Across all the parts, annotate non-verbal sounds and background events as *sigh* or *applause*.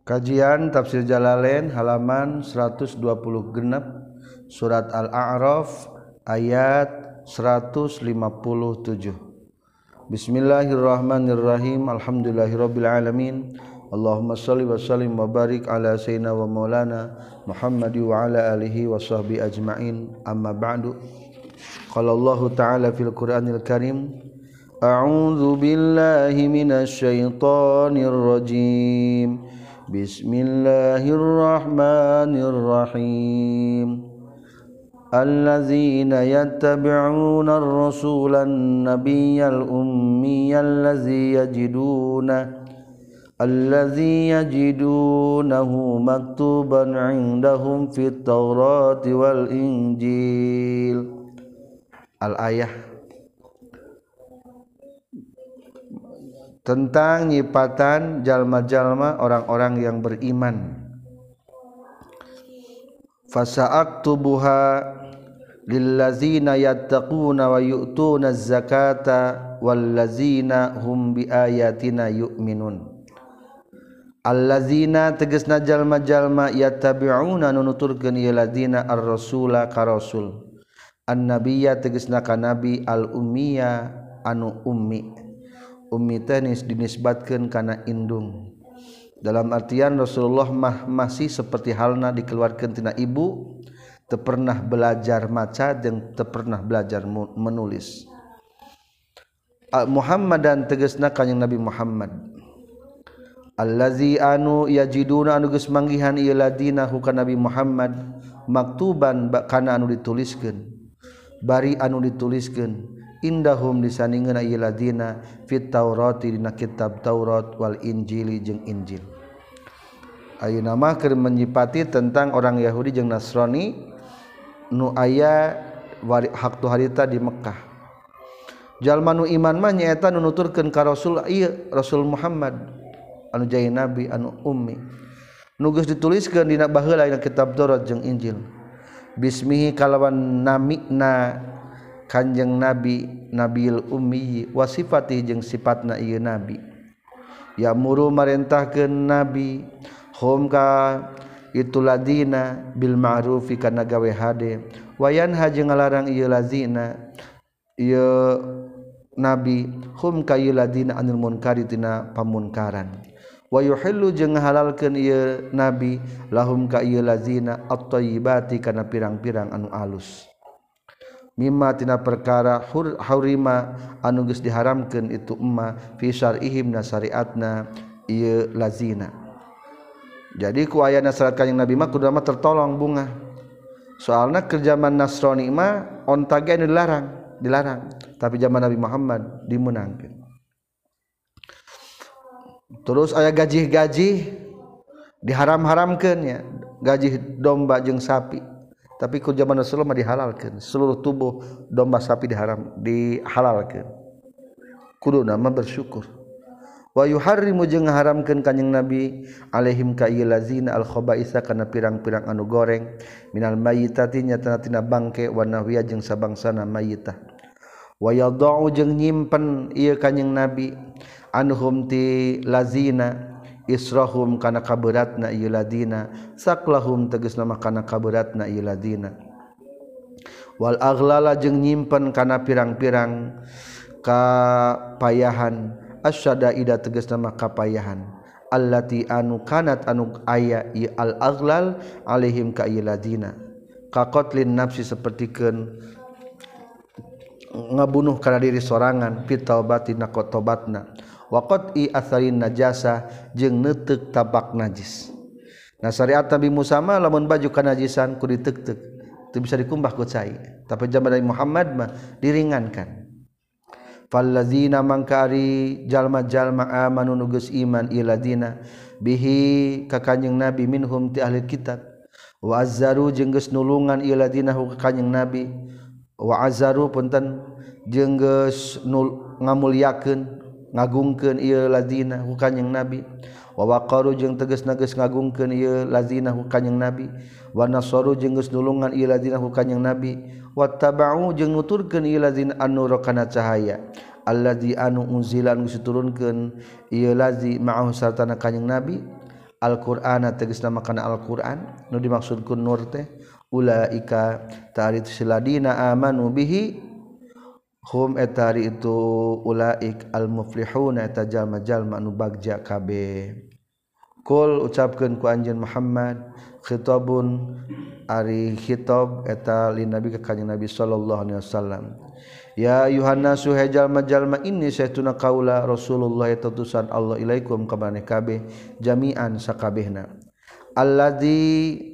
Kajian Tafsir Jalalain halaman 120 genep Surat Al-A'raf ayat 157 Bismillahirrahmanirrahim. Alhamdulillahirabbil alamin Allahumma shalli wa sallim wa barik ala sayyidina wa maulana Muhammad wa ala alihi wa sahbi ajmain. Amma ba'du. Qala Allahu ta'ala fil Qur'anil Karim. A'udzu billahi minasy syaithanir rajim بسم الله الرحمن الرحيم. الذين يتبعون الرسول النبي الأمي الذي يجدونه الذي يجدونه مكتوبا عندهم في التوراة والإنجيل. الآية tentang nyipatan jalma-jalma orang-orang yang beriman. Fasaak tubuha lillazina yattaquna wa yu'tuna zakata wallazina hum biayatina yu'minun. Allazina tegesna jalma-jalma yattabi'una nunuturkeun ieu ladina ar-rasula ka rasul. Annabiyya tegesna ka nabi al-ummiya anu ummi. ummi tenis dinisbatkan karena indung. Dalam artian Rasulullah mah masih seperti halna dikeluarkan tina ibu pernah belajar maca dan pernah belajar menulis. Muhammad dan tegesna kanyang Nabi Muhammad. Allazi anu yajiduna anu geus manggihan ieu ladina hukana Nabi Muhammad maktuban kana anu dituliskeun bari anu dituliskeun. indahum disaningeuna ieu ladina fit taurati dina kitab Taurat wal Injili jeung Injil. Ayeuna mah keur menyipati tentang orang Yahudi jeung Nasrani nu aya haktu harita di Mekkah. Jalma nu iman mah nyaeta nu nuturkeun ka Rasul ieu Rasul Muhammad anu jadi nabi anu ummi. Nu geus dituliskeun dina baheula dina kitab Taurat jeung Injil. Bismihi kalawan namina Kanjeng Nabi Nabil Ummi wasifati jeung sifatna ieu nabi. Ya muru marintahkeun nabi hum ka itu ladina bil ma'rufi kana gawe hade. Wayan haji ngalarang ieu lazina ieu nabi hum ka ieu ladina anil munkari tina pamunkaran wa yuhillu jeung ngahalalkeun ieu nabi lahum ka ieu lazina at-thayyibati kana pirang-pirang anu alus. mimma tina perkara haurima anu geus diharamkeun itu emma fi syar'ihim nasariatna ieu lazina jadi ku aya syarat kanjing nabi mah kudu mah tertolong bunga. Soalna ke zaman nasrani mah onta ge anu dilarang dilarang. Tapi zaman nabi Muhammad dimenangkeun. Terus aya gaji-gaji diharam-haramkeun ya. Gaji domba jeung sapi. tapi ku zaman Rasulullah mah dihalalkan seluruh tubuh domba sapi diharam dihalalkan kudu nama bersyukur. Wa yuharrimu jeung ngaharamkeun kanjing nabi alaihim ka lazina al khabaisa kana pirang-pirang anu goreng. Minal mayitati nyata tina bangke wa nahwiya jeung sabangsana mayitah. Wa yadau jeung nyimpen ieu kanjing nabi anhum ti lazina isrohum kana kaberatna iladina saklahum teges nama kana kaberatna iladina wal aghlala jeung nyimpen kana pirang-pirang kapayahan. Asyada ida teges nama kapayahan. Allati anu kanat anu aya i al aghlal alaihim ka iladina kakotlin nafsi sapertikeun ngabunuh kana diri sorangan fit taubati naqotobatna waqt i asarin najasa jeung netek tabak najis. Nah syariat Nabi Musa mah lamun baju kanajisan ku ditek-tek itu bisa dikumbah ku cai. Tapi zaman dari Muhammad mah diringankan. Fallazina mangkari jalma-jalma amanu nugus iman iladina bihi ka kanjing nabi minhum ti ahli kitab. Wa azzaru jeung geus nulungan iladina ka kanjing nabi. Wa azzaru punten jeung geus ngamulyakeun ngagungken ieu lazina ku yang nabi. Wa waqaru jeung tegas nages ngagungken ieu lazina ku yang nabi. Wa nasaru jeung geus nulungan ieu lazina ku yang nabi. Wattaba'u jeung nuturkeun ieu lazina an-nur kana cahaya. Allazi anu unzilan geus diturunkeun ieu lazi ma'ahu sartana kanjing nabi. Alqur'ana tegasna makana alquran. Nu dimaksudkeun nur teh. Ulaika tarit siladina amanu bihi hum etari itu ulaik al muflihuna eta jalma jalma nu bagja kabe. Kul ucapkeun ku anjeun Muhammad khitabun ari khitab eta lin nabi ka kanjeng nabi sallallahu alaihi wasallam. Ya yuhanna suhejal jalma jalma ini saytuna kaula rasulullah tatusan Allah ilaikum ka maneh kabe jami'an sakabehna. Alladzi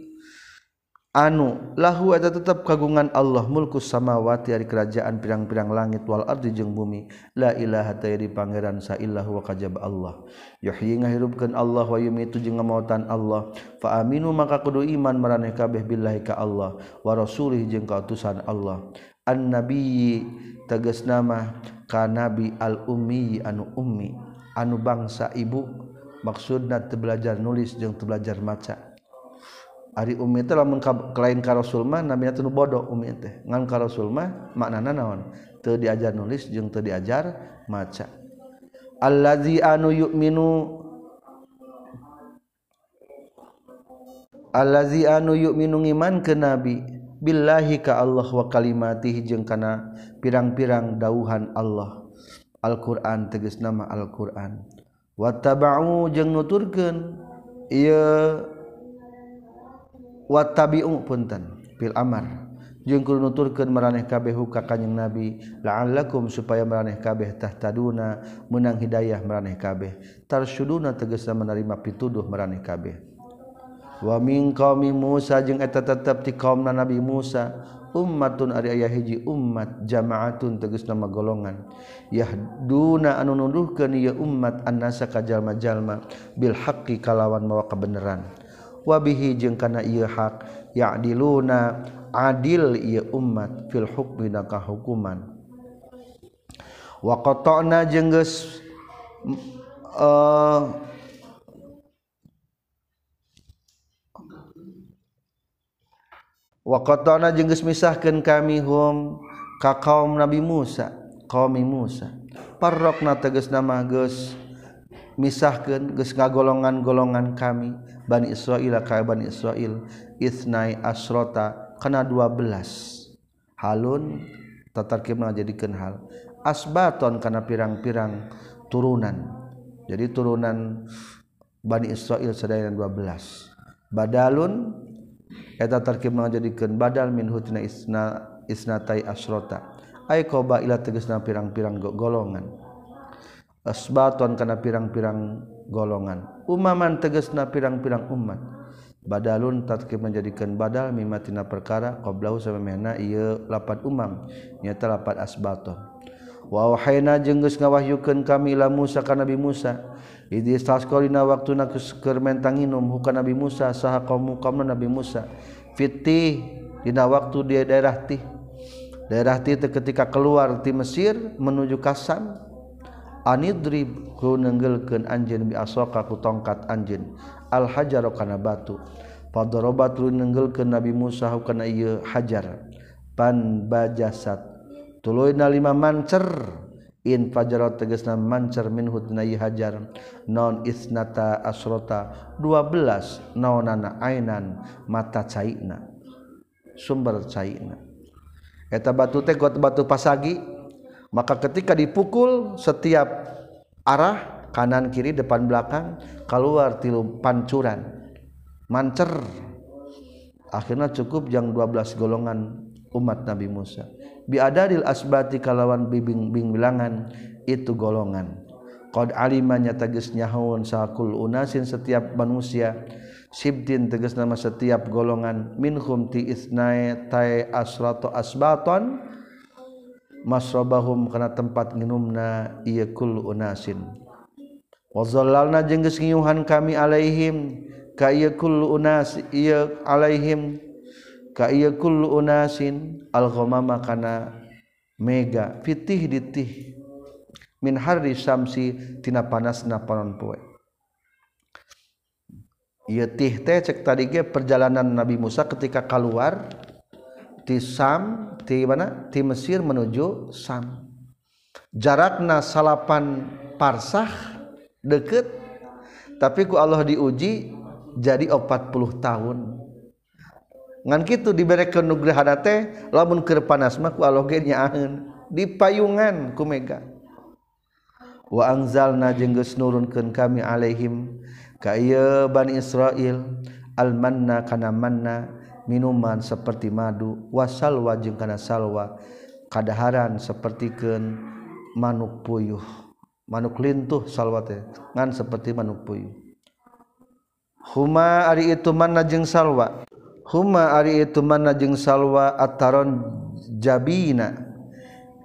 anu lahu eta tetap kagungan Allah mulku samawati ari kerajaan pirang-pirang langit wal ardi jeung bumi. La ilaha tairi pangeran saillahu wa kajab Allah. Yuhyi ngahirupkeun Allah wa yumitu jeung ngamautan Allah. Fa aminu maka kudu iman maraneh kabeh billahi ka Allah wa rasulih jeung ka utusan Allah. An nabiyyi tegas nama ka nabi al ummi anu ummi anu bangsa ibu. Maksudna teu belajar nulis jeung teu belajar maca. Ari umi teh lamun lain ka Rasul mah nabi teu bodoh umi teh. Ngan ka Rasul mah maknana naon? Teu diajar nulis jeung teu diajar maca. Allazi anu yu'minu Allazi anu yu'minu iman ke nabi billahi ka Allah wa kalimatihi jeung kana pirang-pirang dauhan Allah. Al-Qur'an tegas nama Al-Qur'an. Wattaba'u jeung nuturkeun ieu wattabi'u punten fil amar. Jeung kudu nuturkeun maraneh kabeh ka kanjing nabi la'allakum supaya maraneh kabeh tahtaduna menang hidayah maraneh kabeh. Tarsyuduna tegasna menerima pituduh maraneh kabeh. Wa min qaumi Musa jeung eta tetep ti kaumna nabi Musa ummatun ari aya hiji ummat jamaatun tegasna nama golongan yahduna anu nunduhkeun ieu ummat annasa ka jalma-jalma bil haqqi kalawan mawa kebenaran wabihi jeung kana ieu hak ya'diluna adil ieu umat fil hukmi ka hukuman wa qata'na jeung geus uh, wa qata'na jeung geus misahkeun kami hum ka kaum Nabi Musa kaum Musa. Parrokna tegas nama geus misahkeun geus ngagolongan-golongan kami Bani Israil ka Bani Israil isnai asrota kana 12 halun tatarkib jadikeun hal. Asbaton kana pirang-pirang turunan. Jadi turunan Bani Israil sadaya 12 badalun eta tarkib badal min hutna isna isnatai asrota ay qoba ila tegasna pirang-pirang golongan asbaton kana pirang-pirang golongan. Umaman tegesna pirang-pirang umat. Badalun tatkib menjadikan badal mimatina perkara qoblahu samemehna ieu lapat umam nyata lapat asbaton wa wahaina jeung geus ngawahyukeun kami la Musa ka Nabi Musa idi tasqalina waktuna keur mentang nginum Nabi Musa saha qaum qaumna Nabi Musa? Fitih dina waktu di daerah tih. Daerah tih ketika keluar ti Mesir menuju Kasan anidrib ku nenggelkeun anjeun bi asoka ku tongkat anjeun. Al hajaru kana batu. Fadarabat lu nenggelkeun Nabi Musa kana ieu hajar. Pan bajasat. Tuluy-na lima mancer. In fajarat tegasna mancer min hutna ieu hajar. Non isnata asrota. 12 naonana ainan mata caina. Sumber caina. Eta batu teh got batu pasagi. maka ketika dipukul setiap arah kanan kiri depan belakang keluar tilu pancuran. Mancer. Akhirnya cukup yang 12 golongan umat Nabi Musa. Biadadil asbati kalawan bibing-bing bilangan itu golongan. Qad alimanya tegas nyahaun sakul unasin setiap manusia. Sibtin tegas nama setiap golongan. Minhum ti isnai tai asrato asbaton masrobahum karena tempat minumna iya kul unasin. Wazallalna jeung geus kami alaihim ka iya kul unas iya alaihim ka iya kul unasin al ghamama kana mega fitih ditih. Min harri samsi tina panasna panon poe. Ieu tih teh cek tadi ge perjalanan Nabi Musa ketika keluar ti Sam ti mana? Ti Mesir menuju Sam. Jarakna salapan parsah deket tapi ku Allah diuji jadi 40 tahun. Ngan kitu diberekeun nugraha teh lamun keur panas mah ku Allah ge nyaaheun di payungan ku mega. Wa anzalna jeung geus nurunkeun kami alaihim ka ieu Bani Israil. Al manna kana manna. minuman seperti madu wasalwa jeung kana salwa kadaharan sapertikeun manuk puyuh. Manuk lintuh salwa teh ngan seperti manuk puyuh. Huma ari itu manna jeung salwa. Huma ari itu manna jeung salwa ataron jabina.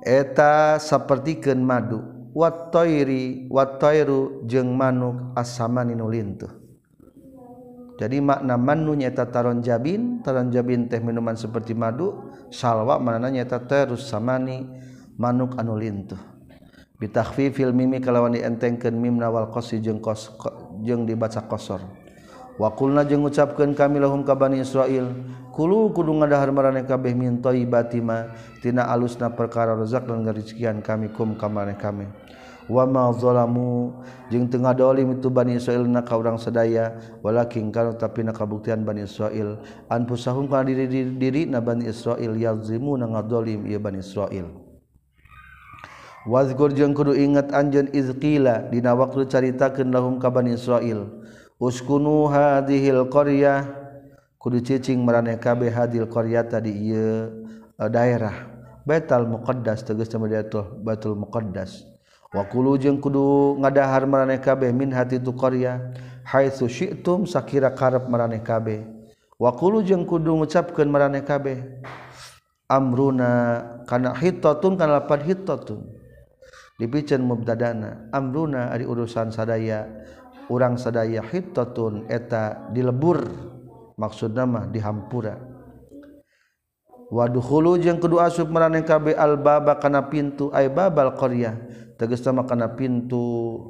Eta sapertikeun madu. Wat toiri wat toiru jeung manuk asamani nu lintuh. jadi makna manu nyata taron jabin taron jabin teh minuman seperti madu salwa mana nyata terus samani manuk anu lintuh. Bitakhfifil mimi kalawan dientengkeun mimna wal qasi jeung kos jeung dibaca qasar wa qulna jeung ngucapkeun kami lahum ka bani israil kulu kudu ngadahar maraneh kabeh min thayyibati ma tina alusna perkara rezek dan rezeki kami kum ka kami. wamazolamu jeung tengah dolim itu Bani Israil na ka urang sadaya. Walakin kalau tapi na kabuktian Bani Israil anfusahum kana diri diri na Bani Israil yazlimu na ngadolim ieu Bani Israil Wazkur jeung kudu ingat anjeun izqila dina waktu caritakeun lahum ka Bani Israil uskunu hadhil qaryah. Kudu cicing maraneh kabeh hadil qaryata di ieu eh, daerah. Baitul Muqaddas tegas nama Batul Muqaddas. wakulu jeung kudu ngadahar maraneh kabeh min hati tu qarya haitsu syi'tum sakira karep maraneh kabeh. Wakulu jeung kudu ngucapkeun maraneh kabeh amruna kana hittatun kana lapad hittatun. Dipiceun mubtadana amruna ari urusan sadaya urang sadaya hittatun eta dilebur maksudna mah dihampura. Wadukhulu jeung kudu asup maraneh kabeh albaba kana pintu ay babal qaryah tegas sama karena pintu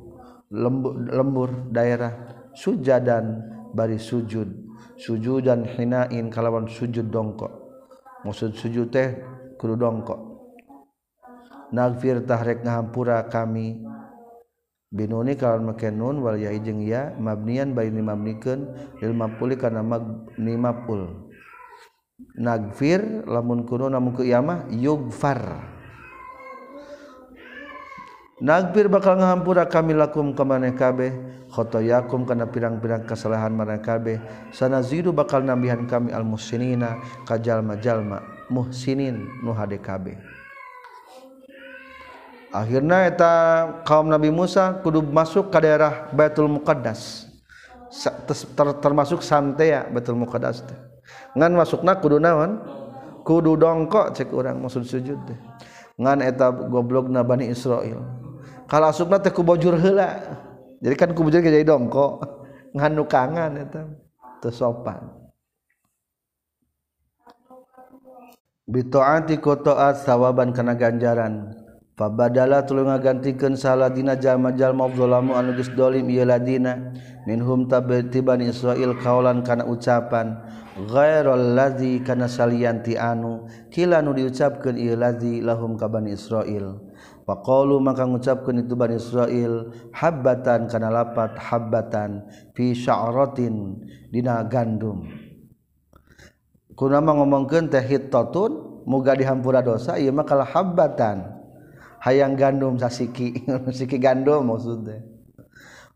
lembur, lembur daerah. Sujadan bari sujud. Sujud dan hinain kalawan sujud dongkok. Maksud sujud teh kudu dongkok. Nagfir tahrek ngahampura kami. Binuni kalawan make nun wal ya jeung ya mabnian bari mabnikeun lil mafuli kana mabni maful nagfir lamun kuno namun ke yamah yugfar Nagbir bakal ngahampura kami lakum ke maneh kabeh khotoyakum kana pirang-pirang kesalahan maneh kabeh. Sanazidu bakal nambihan kami al muhsinina ka jalma-jalma muhsinin nu hade kabeh. Akhirna eta kaum Nabi Musa kudu masuk ke daerah Baitul Muqaddas. Ter, termasuk santea Baitul Muqaddas ngan masukna kudu naon? Kudu dongkok cek urang maksud sujud teh. Ngan eta goblokna Bani Israel kalau asupna teh kubojur heula. Jadi kan kubojur jadi dongko. Nganukangan eta. Teu sopan. Bitaati kotoat sawaban kana ganjaran. Fabadala tuluy ngagantikeun saladina jalma-jalma zalamu anu geus dolim ieu ladina. Minhum tabati bani israil kaulan kana ucapan ghairul ladzi kana salianti anu. Kila nu diucapkeun ieu ladzi lahum ka bani israil. Faqalu maka ngucapkeun itu Bani Israil habbatan kana lapat habbatan fi sya'ratin dina gandum. Kunama ngomongkeun teh hittatun muga dihampura dosa ieu mah kala habbatan hayang gandum sasiki *laughs* siki gandum maksudnya.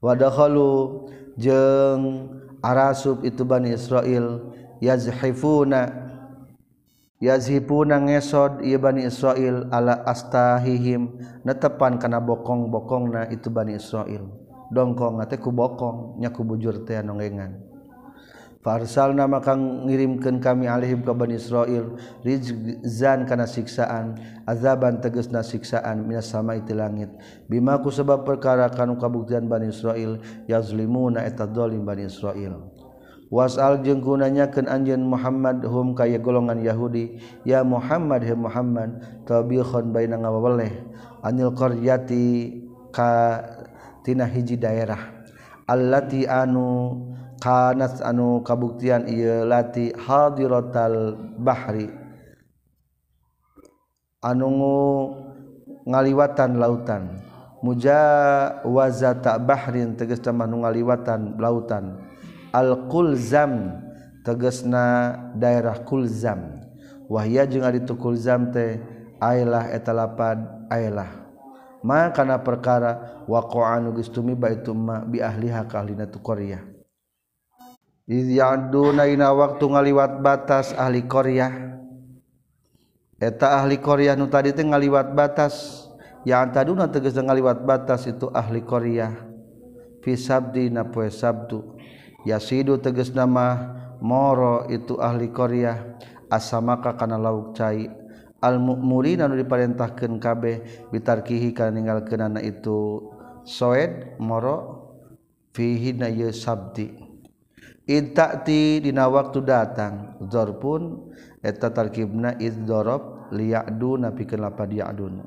wadakhalu jeung arasub itu Bani Israil yazhifuna yazhipuna ngesod ieu Bani Israil ala astahihim. Netepan kana bokong-bokongna itu Bani Israil. Dongkong teh ku bokong nya ku bujur teh nongengan farsalna maka ngirimkeun kami alaihim ka Bani Israil rizzan kana siksaan azaban tegasna siksaan minas sama itu langit. Bima ku sebab perkara kanu kabuktian Bani Israil yazlimuna eta zalim Bani Israil. wasal jeung gunanyakeun anjeun Muhammad hum kaya golongan Yahudi. Ya Muhammad he Muhammad tabikhon baina ngawaleh anil qaryati ka tina hiji daerah. Allati anu kanat anu kabuktian ieu lati hadiratal bahri. Anu ngaliwatan lautan. Muja waza tak bahrin teges ngaliwatan lautan. alkulzam tegesna daerah kulzam wahya jeung ari tukulzam teh ailah etalapad ailah. Ma kana perkara waqa'an geus tumiba itu ma bi ahliha ka ahlina tu qaryah iz ya'duna ina waktu ngaliwat batas ahli qaryah eta ahli qaryah nu tadi teh ngaliwat batas. Yang taduna tegas ngaliwat batas itu ahli qaryah fi sabdi na poe sabtu. yasidu teges nama moro itu ahli Korea asamaka kana lauk cai. Al mukmuri anu diparentahkeun kabeh bitarkihi kana ninggalkeunana itu. Soed moro fihi na ye sabdi intati dina waktu datang pun eta tarkibna id darab liya'du napikeun lapad ya'dun na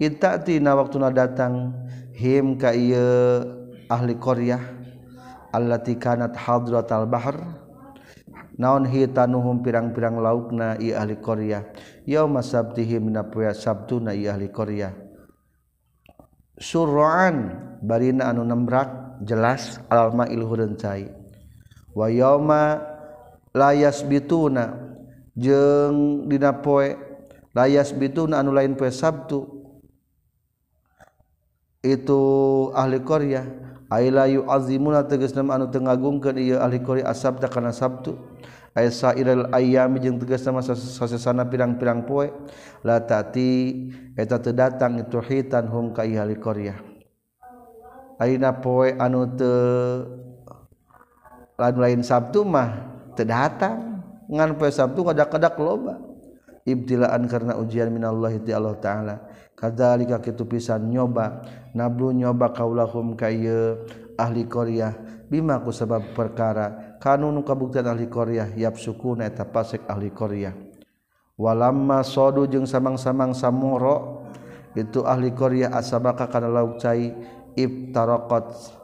waktu na waktuna datang him ka ieu ahli Korea allati kanat hadratal bahr naon hitanuhum pirang-pirang laukna i ahli Korea. Yauma sabtihi mina poe sabtuna i ahli Korea. Surroan barina anu nembrak jelas alma ilhureun cai. Wa yauma layas bituna jeung dina poe layas bituna anu lain poe sabtu itu ahli Korea. Aylayu azimuna tegasnam anu teu ngagungkeun ieu ahli qori asabda kana Sabtu. Ay sairil ayami jeung tegasna sasesana pirang-pirang poe la tati eta teu datang itu hitan hum ka ahli qaryah. Aina poe anu teu lain lain Sabtu mah teu datang ngan poe Sabtu kadak-kadak loba. Ibtilaan karena ujian minallahi ti Allah taala kadzalika kitu pisan nyoba. Nablu nyoba kaulahum kaya ahli Korea bima ku sebab perkara. Kanun kabuktian ahli Korea yap sukuna eta pasek ahli Korea walamma sodu jeung samang-samang samoro. Itu ahli Korea asabaka kana lauk cai ibtaraqat.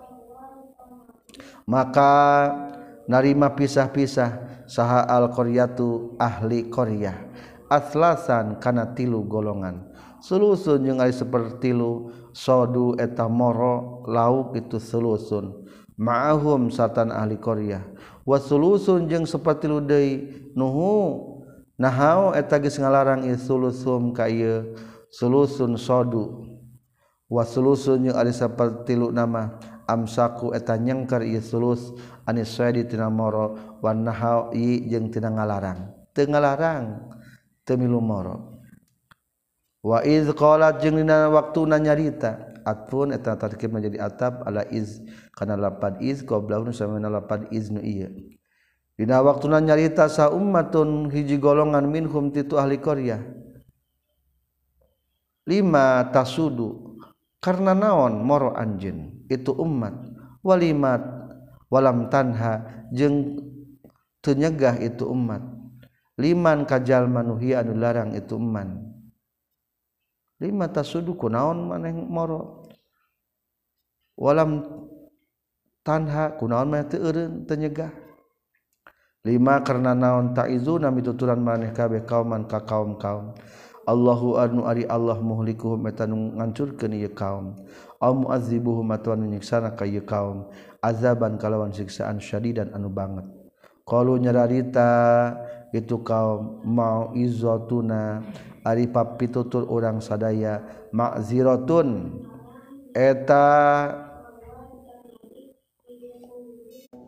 Maka narima pisah-pisah saha al-qaryatu ahli Korea atlasan kana tilu golongan selusun jeung seperti lu. Sodu eta moro lauk itu selusun. Ma'ahum satan ahli Korea wasulusun jeung seperti lu deui nuhu. Nahau eta geus ngalarang sulusum ka ieu. Sulusun sodu. Wasulusun jeung ari seperti lu nama. Amsaku eta nyengker ieu sulus anis saya tina moro. Wan nahau i jeung tina ngalarang. Teu ngalarang teu milu moro. wa iz qalat jeung dina waktuna nyarita. Atfun eta tarkib menjadi atap ala iz. Kana lapad iz qablahu samana lapad iznu ieu. Dina waktuna nyarita sa ummatun hiji golongan minhum titu ahli qarya lima tasudu. Karena naon moro anjeun? Itu umat walimat walam tanha. Jeung teu nyegah itu umat liman kajal manuhi anu larang itu umat di mata sudu kunaon maneh moro. Walam tanha kunaon maneh teu eureun teu nyegah. Lima karena naon ta'izuna mituturan maneh kabeh kauman ka kaum-kaum Allahu anu ari Allah muhlikuhum eta nu ngancurkeun ieu kaum. Au muazibuhum atawa nyiksana ka ieu kaum. Azaban kalawan siksaan syadidan anu banget. Qalu nyararita itu kaum mau izatuna Ari pap pitutur orang sadaya. Makzirotun eta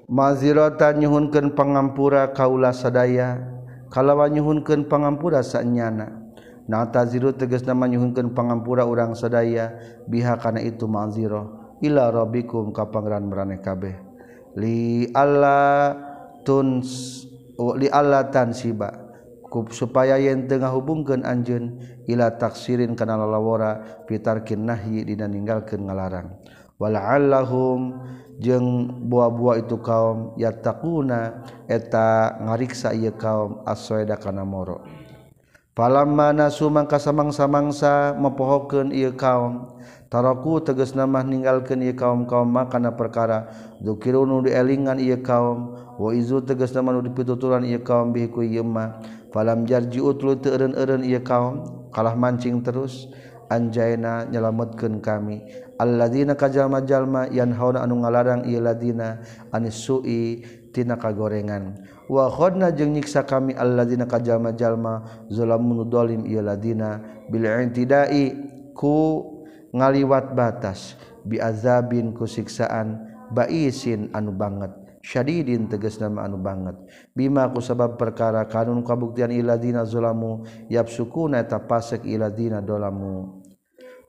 mazirota nyuhunkeun pangampura kaula sadaya. Kalawan nyuhunkeun pangampura sanyana. Nataziru tegas nama nyuhunkeun pangampura orang sadaya. Biha kana itu maziro ila rabbikum ka pangeran marane kabeh. Li alla tuns oh, li alla tansiba. Kup supaya yen tengah hubungkan anjun ila taksirin kana lalawara pitarkin nahyi dina ninggalkeun ngalarang. Wala'allahum jeung buah-buah itu kaum yattaquna eta ngariksa ieu kaum as-soeda kana moro. Palamma nasu mangka samangsa-mangsa mepohokeun ieu kaum taraku tegas nama ninggalkeun ieu kaum-kaum makana perkara dzukirunu dielingan ieu kaum wa izu tegas nama nu dipituturan ieu kaum bihi ku ieu mah falam jarji lu teureun-eureun ieu kaum kalah mancing terus. Anjaina nyelametkeun kami. Alladzina kajalma-jalma yanhauna anu ngalarang ieu ladina anis sui tina kagorengan. Wa khodna jeung nyiksa kami alladzina kajalma-jalma zalamun dolim ieu ladina bil intidai ku ngaliwat batas biazabin ku siksaan baisin anu banget. syadidin teges nama anu banget. Bima ku sabab perkara kanun kabuktian iladina zolamu yap suku eta pasek iladina dolamu.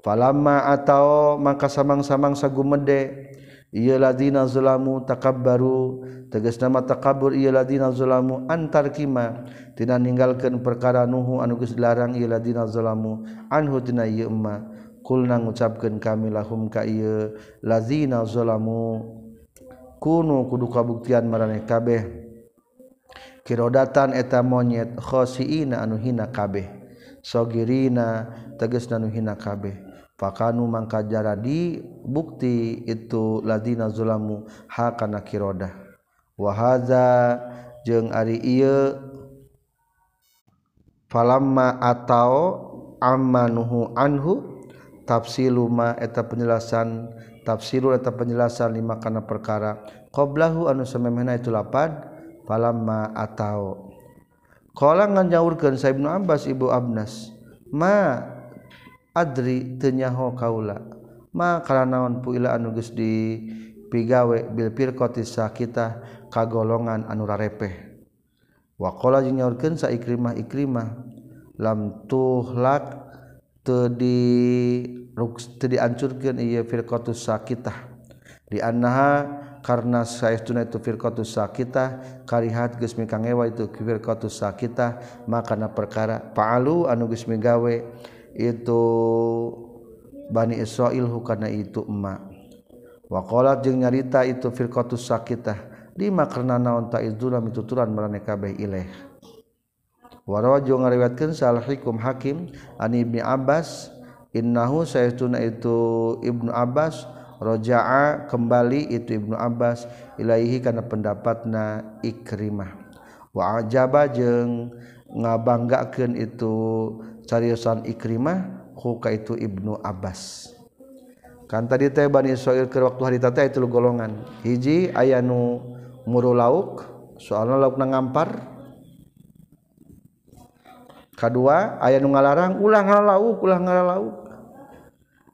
Falama atau maka samang-samang sagumede ieu ladina takab takabbaru teges nama takabur ieu ladina zolamu antar kima tina ninggalkeun perkara nuhu anu geus dilarang ieu ladina zolamu anhu tina ieu emma. Kulna ngucapkeun kami lahum ka ieu lazina zulamu. kunu kudu kabuktian maraneh kabeh. Kirodatan eta monyet khosiina anu hina kabeh. Sogirina teges anu hina kabeh. Fakanu mangka jaradi bukti itu ladina zulamu hakana kiroda. Wahaza jeung ari ieu falamma atau amanuhu anhu tafsilu ma eta penjelasan tafsiru atau penjelasan lima kana perkara. Qoblahu anu samemehna itu lapan falamma atau. Qala nganyaurkeun sa Ibnu Abbas Ibu Abnas ma adri tenyaho kaula? Ma karanaon puila anu geus di pigawe bil kita sakita kagolongan anu rarepeh? Wa qala nyaurkeun sa Ikrimah Ikrimah lam tuhlak diancurkan ia firqatus sakitah. Dianaha karena sayauna itu firqatus sakitah karihat geus mikangewa itu firqatus sakitah makana perkara pa'alu anu geus migawe itu Bani Israil hukana itu emak. Waqalat jeung nyarita itu firqatus sakitah lima karena naon ta'izzulam itu turan marane kabeh ilaih warawajo ngariwayatkeun salhikum hakim an ibni abbas innahu saytuna itu ibnu abbas roja'a kembali itu ibnu abbas ilaihi kana pendapatna ikrimah. Wa ajaba jeung ngabanggakeun itu cariosan ikrimah huka itu ibnu abbas. Kan tadi teh bani Israil ke waktu hari teh itu golongan. Hiji ayanu muru lauk soalnya lauk ngampar kedua ayah nu ngalarang ulah ngalauk ulah ngalauk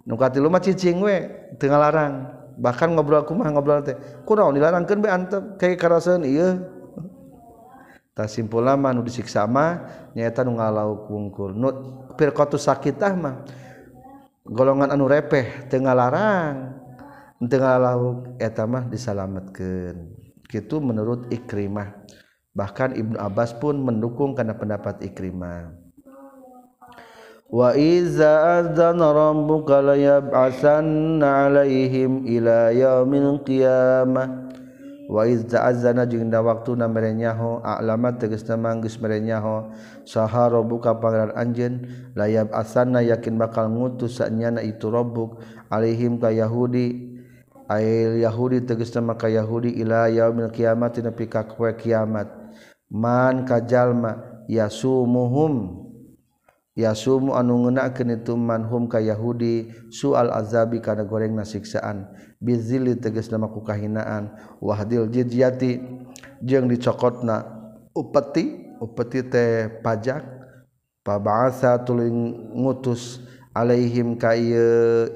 nu katilu mah cicing we teu ngalarang. Bahkan ngobrol aku mah ngobrol teh kunaon dilarangkeun be antep kayak karaseun? Ieu. *laughs* Tah simpulna mah nu disiksa mah nyaeta nu ngalauk wungkul. Nu firqatu sakitah mah golongan anu repeh teu ngalarang. Teu ngalauk eta mah disalametkeun. Gitu menurut Ikrimah. Bahkan Ibnu Abbas pun mendukung karena pendapat Ikrimah. wa أذن ربك ليبعثن عليهم إلى يوم القيامة Waid ta'azana jeung da waktuna merenyaho a'lama tegasna manggis merenyaho saha rabbuka pangeran anjeun layab asana yakin bakal ngutus sanyana itu rabbuk alaihim ka yahudi. Ail yahudi tegasna maka yahudi ila yaumil kiamat nepi ka kiamat. Man kajalma yasumuhum. yasumu anu ngenakeun itu manhum ka yahudi sual azabi kana goreng nasiksaan bizili tegas nama ku kahinaan wahdil jizyati jeung dicokotna upeti upeti teh pajak pabasa tuling ngutus alaihim ka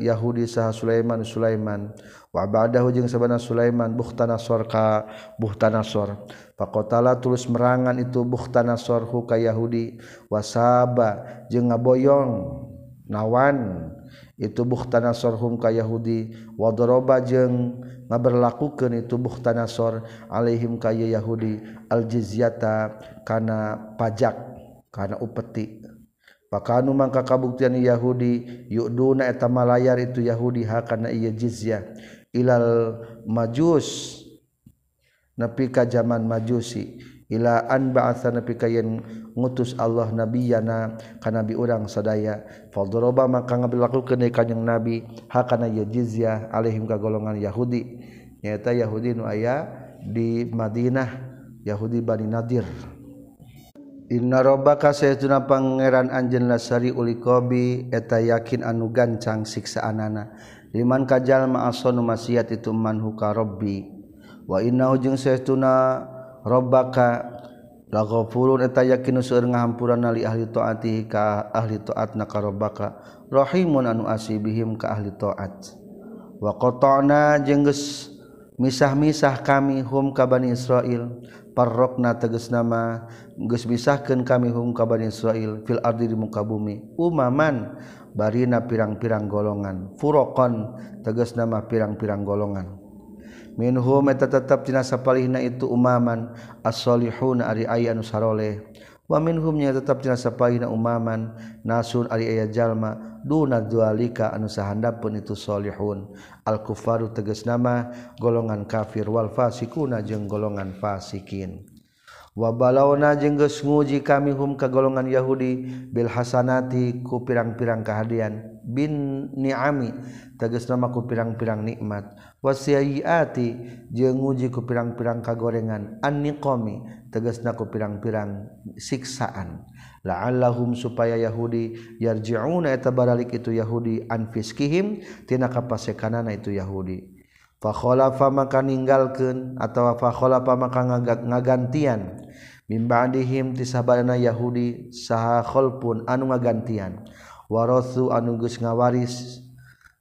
yahudi saha Sulaiman Sulaiman. wabadahu jeung sabana Sulaiman buhtanasor ka buhtanasor faqatala tulus merangan itu buhtanasor hu ka Yahudi. Wasaba jeung ngaboyong nawan. Itu buhtanasor hum ka Yahudi. Wadoroba jeung ngaberlakukeun itu buhtanasor alaihim ka Yahudi. Al jizyata kana pajak kana upeti. Pakanu mangka kabuktian Yahudi yuduna eta malayar itu Yahudi hakana ieu jizyah. ilal majus. Nepi ka zaman majusi. Ila an ba'atha nepi ka yen ngutus Allah nabiyana ka nabi urang sadaya. Fadroba maka ngabilakukeun kanjing nabi. Hakana ye jizyah alaihim ka golongan yahudi. Nyaeta yahudi nu aya di Madinah. Yahudi Bani Nadir. Inna robaka saytuna pangeran anjeun lasari uli qobi eta yakin anu gancang siksaanana. liman kajal ma'asonu maksiat itu man huka robbi wa innahu jeung saestuna rabbaka laghafurun eta yakin seueur ngahampuranna li ahli taati ka ahli taat na ka rabbaka. Rahimun anu asibihim ka ahli taat. Wa qata'na jeung geus misah-misah kami hum ka bani Israil. Parrokna tegas nama geus misahkeun kami hum ka bani Israil fil ardi di muka bumi. Umaman barina pirang-pirang golongan. Furokon tegas nama pirang-pirang golongan. Minhum eta tetap tina sapalihna itu umaman as-solihun ari aya anu saroleh. Wa minhum nya tetap tina sapalihna umaman nasun ari aya jalma duna dzalika anu sahandapun itu solihun al-kufaru tegas nama golongan kafir wal fasikuna jeung golongan fasikin. wabalauna jengges nguji kami hum ke golongan Yahudi Bil Hasanati ku pirang-pirang kehadian bin niami teges namaku pirang-pirang nikmat. Wasiati jeung nguji ku pirang-pirang kagorengan. Anniqomi teges naku pirang-pirang siksaan. La'allahum supaya Yahudi yarji'una eta baralik itu Yahudi anfiskihim tina kapasekanana itu Yahudi. fakhalafa maka ninggalkeun atawa fakhalafa maka ngagantian. Mim ba'dihim tisabana yahudi saha khalpun anu ngagantian. Warasu anu geus ngawaris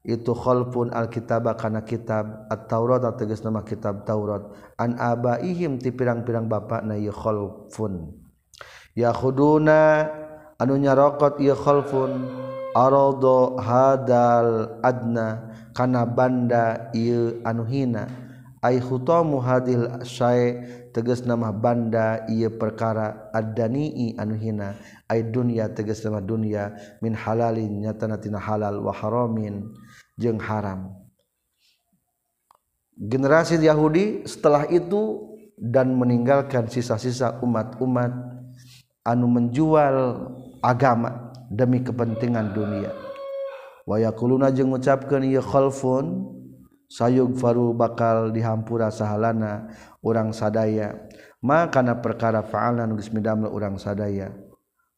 itu khalpun alkitab kana kitab at-taurat tegas nama kitab taurat. An abaihim ti pirang-pirang bapakna ya khalfun yakhuduna anu nyarokot ya khalfun arada hadal adna. Kana banda ieu anu hina. Ai khutamu hadil syai tegas nama banda ieu perkara ad-danii anu hina. Ai dunya tegas nama dunya. Min halalin nyatana tina halal wa haramin. Jeung haram. Generasi Yahudi setelah itu dan meninggalkan sisa-sisa umat-umat anu menjual agama demi kepentingan dunia wayakuluna jeung ngucapkeun ieu khalfun sayug faru bakal dihampura sahalana urang sadaya. Makana perkara fa'alna nu geus midamel urang sadaya.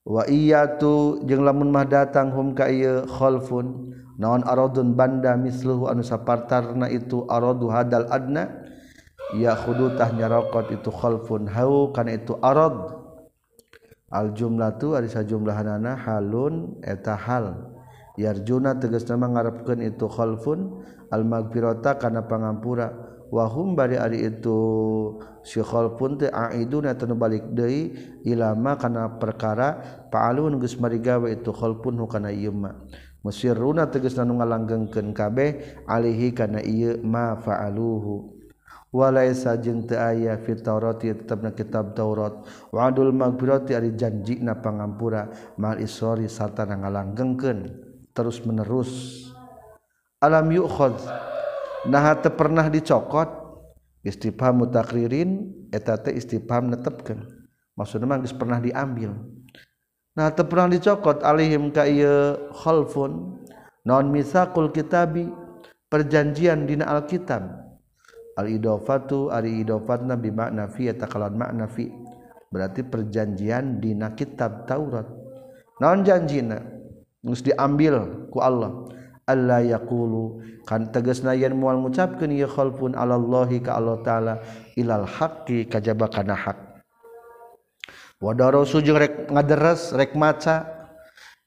Wa iyatu jeung lamun mah datang hum ka ieu khalfun naon aradun banda misluhu anu sapartarna itu aradu hadal adna ya khudutah nyarokot itu khalfun. Hau kana itu arad. Al jumlatu ari sajumlahanna halun eta hal. yarjuna tegas nama ngarapkan itu khalfun al magfirata kana pangampura. Wahum bari ari itu si khalfun teh aiduna tanu balik deui ilama kana perkara paalun geus marigawe itu khalfun kana ieu ma. Musirruna tegas nanu ngalanggengkeun kabeh alihi kana ieu ma faaluhu. Walaisa jeung teu aya fit taurati tetepna kitab Taurat. Wa'dul magfirati ari janji na pangampura. Mal isori sarta ngalanggengkeun. Terus menerus alam yukho nah pernah dicokot istifham mutakririn eta istifham netepkeun. Maksudna mah pernah diambil. Nah teu pernah dicokot alihim ka ieu khalfun non misaqul kitabi perjanjian dina alkitab. Al-idofatu ari idofatna bi makna fi takalan makna fi. Berarti perjanjian dina kitab Taurat. Naon janjina geus diambil ku Allah. Alla yaqulu kan tegasna yen moal ngucapkeun ieu khalfun alallahi ka Allah taala ilal haqqi kajaba kana hak wa darasu jeung rek ngaderes rek maca.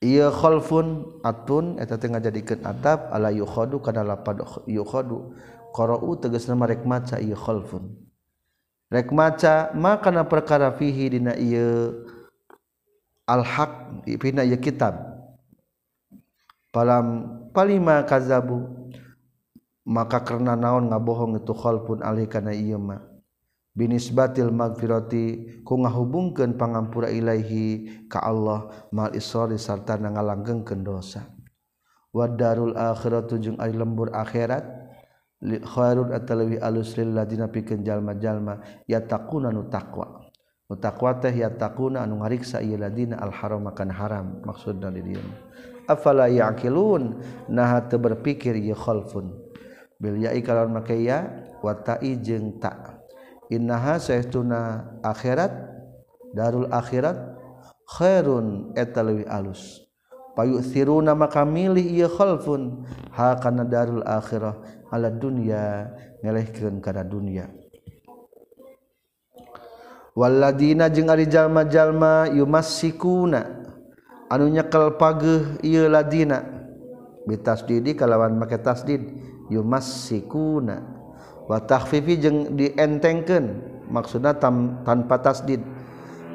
Ieu khalfun atun eta teh ngajadikeun atap ala yukhadu kana lapad yukhadu. Tegas nama rek maca khalfun. Rek maca makana perkara fihi dina ieu al-haq dina ieu kitab palam palima kazabu. Maka karena naon ngabohong itu khalpun alih kana ieu ma binisbatil magfirati ku ngahubungkeun pangampura ilaihi ka Allah mal isrori sarta ngalanggeungkeun dosa. Wadarul akhiratu jeung ari lembur akhirat khairun atalawi alus lil ladina pikeun jalma-jalma yattaquna nu taqwa. Nu taqwa teh yattaquna anu ngariksa ieu ladina al haram makan haram maksudna di dieu afala yaqilun? Nah teu berpikir ye khalfun. Bil ya'i kalau make ya wa ta'i jeung ta. Innaha sahtuna akhirat darul akhirat khairun eta leuwih alus. Payusiruna maka milih ieu khalfun. Ha kana darul akhirah ala dunya ngelehkeun kana dunya. Waladina jeung ari jalma-jalma yumassikuna. anu nyekel pageuh ieu ladina. Bitasdidi kalawan make tasdid yumassikuna. Wa takhfifi jeung dientengkeun maksudna tam, tanpa tasdid.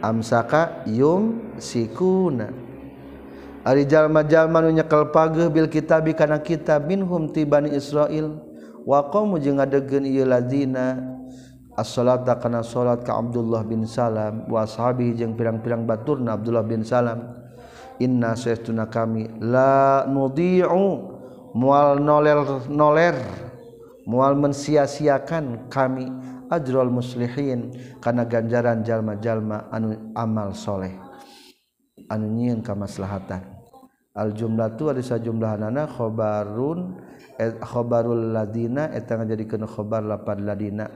Amsaka yum sikuna ari jalma-jalma nu nyekel pageuh bil kitabi kana kitab minhum tibani israil. Wa qamu jeung ngadegeun ieu ladina. As-salata kana salat ka Abdullah bin Salam. Wa ashabi jeung pirang-pirang baturna Abdullah bin Salam. inna saytuna kami la nudi'u mual noler noler. Mual mensia-siakan kami ajrul muslihin kana ganjaran jalma-jalma anu amal soleh. Anu nyieun kamaslahatan. Al jumlah tu ada sajumlahanana khobarun et khobarul ladina eta ngajadikeun khobar lapad ladina.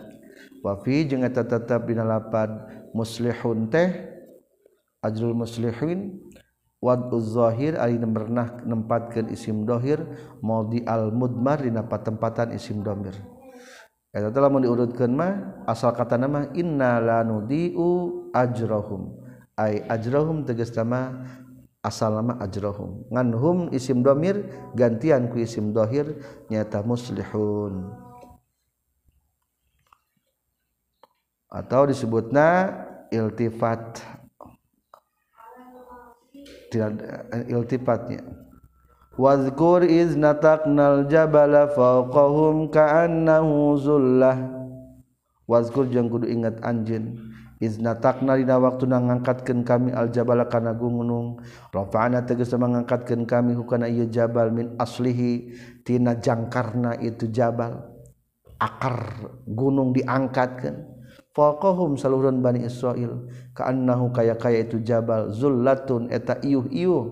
Wa fi jeung eta tetep dina lapad muslihun teh ajrul muslihin wad'uz zahir ari pernah nempatkeun isim dohir maudi al mudmar dina patempatan isim domir eta telah mun diurutkeun mah asal kata nama inna lanudiu ajrahum ajrohum. Teges nama asal lama ajrohum. Nganhum isim domir gantian ku isim dohir nyata muslihun. Atau disebutna iltifat tidak eh, iltifatnya. Wazkur iz nataknal jabala fawqahum ka'annahu zullah. Wazkur jeung kudu ingat anjeun iz natakna dina waktuna ngangkatkeun kami al jabala kana gunung rafa'na tegas mangangkatkeun kami hukana ieu jabal min aslihi. Tina jangkarna itu jabal. Akar gunung diangkatkeun. faqahum saluhun Bani Israil. Ka'annahu kaya kaya itu jabal zullatun eta iuh iuh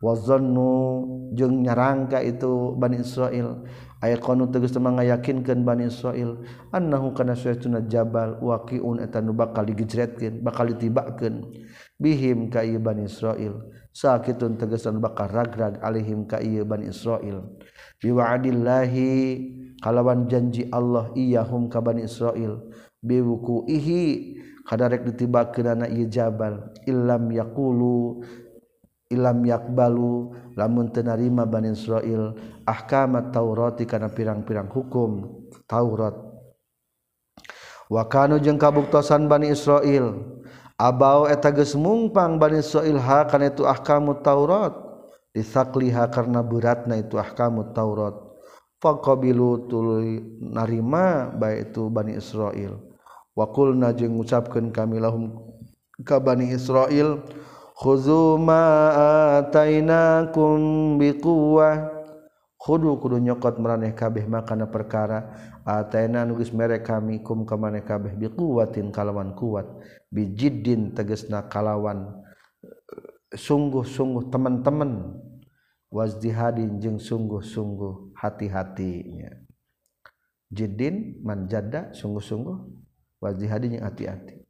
wa zannu jeung nyarangka itu Bani Israil. Ayqanu tegas temang ngayakinkeun Bani Israil. Annahu kana suatuna jabal waqiun eta nu bakal digejretkeun bakal ditibakeun bihim ka ieu Bani Israil. Sakitun tegesan bakal ragrag alihim ka ieu Bani Israil. Biwa'dillahi kalawan janji Allah iyahum ka Bani Israil. biwukuihi kadarek ditibakeunana ieu jabal illam yaqulu illam yakbalu lamun teu narima Bani Israil ahkamat Taurati kana pirang-pirang hukum. Taurat. Wa kanu jeung kabuktosan Bani Israil abau eta geus mungpang Bani Israil ha kana itu ahkamut Taurat disakliha karena beratna itu ahkamut Taurat faqabilu tuluy narima baik itu Bani Israil. wakulna jeung ngucapkan kami lahum ka Bani Israil khuzu ma atainakum biquwah kudu kudu nyokot meraneh kabeh makana perkara ataina nu geus mere kami kum ka maneh kabeh biquwatin kalawan kuat bijiddin tegasna kalawan. Sungguh-sungguh teman-teman wazdihadin jeung sungguh-sungguh hati-hatinya. Jiddin manjada sungguh-sungguh wajihadinya hati-hati.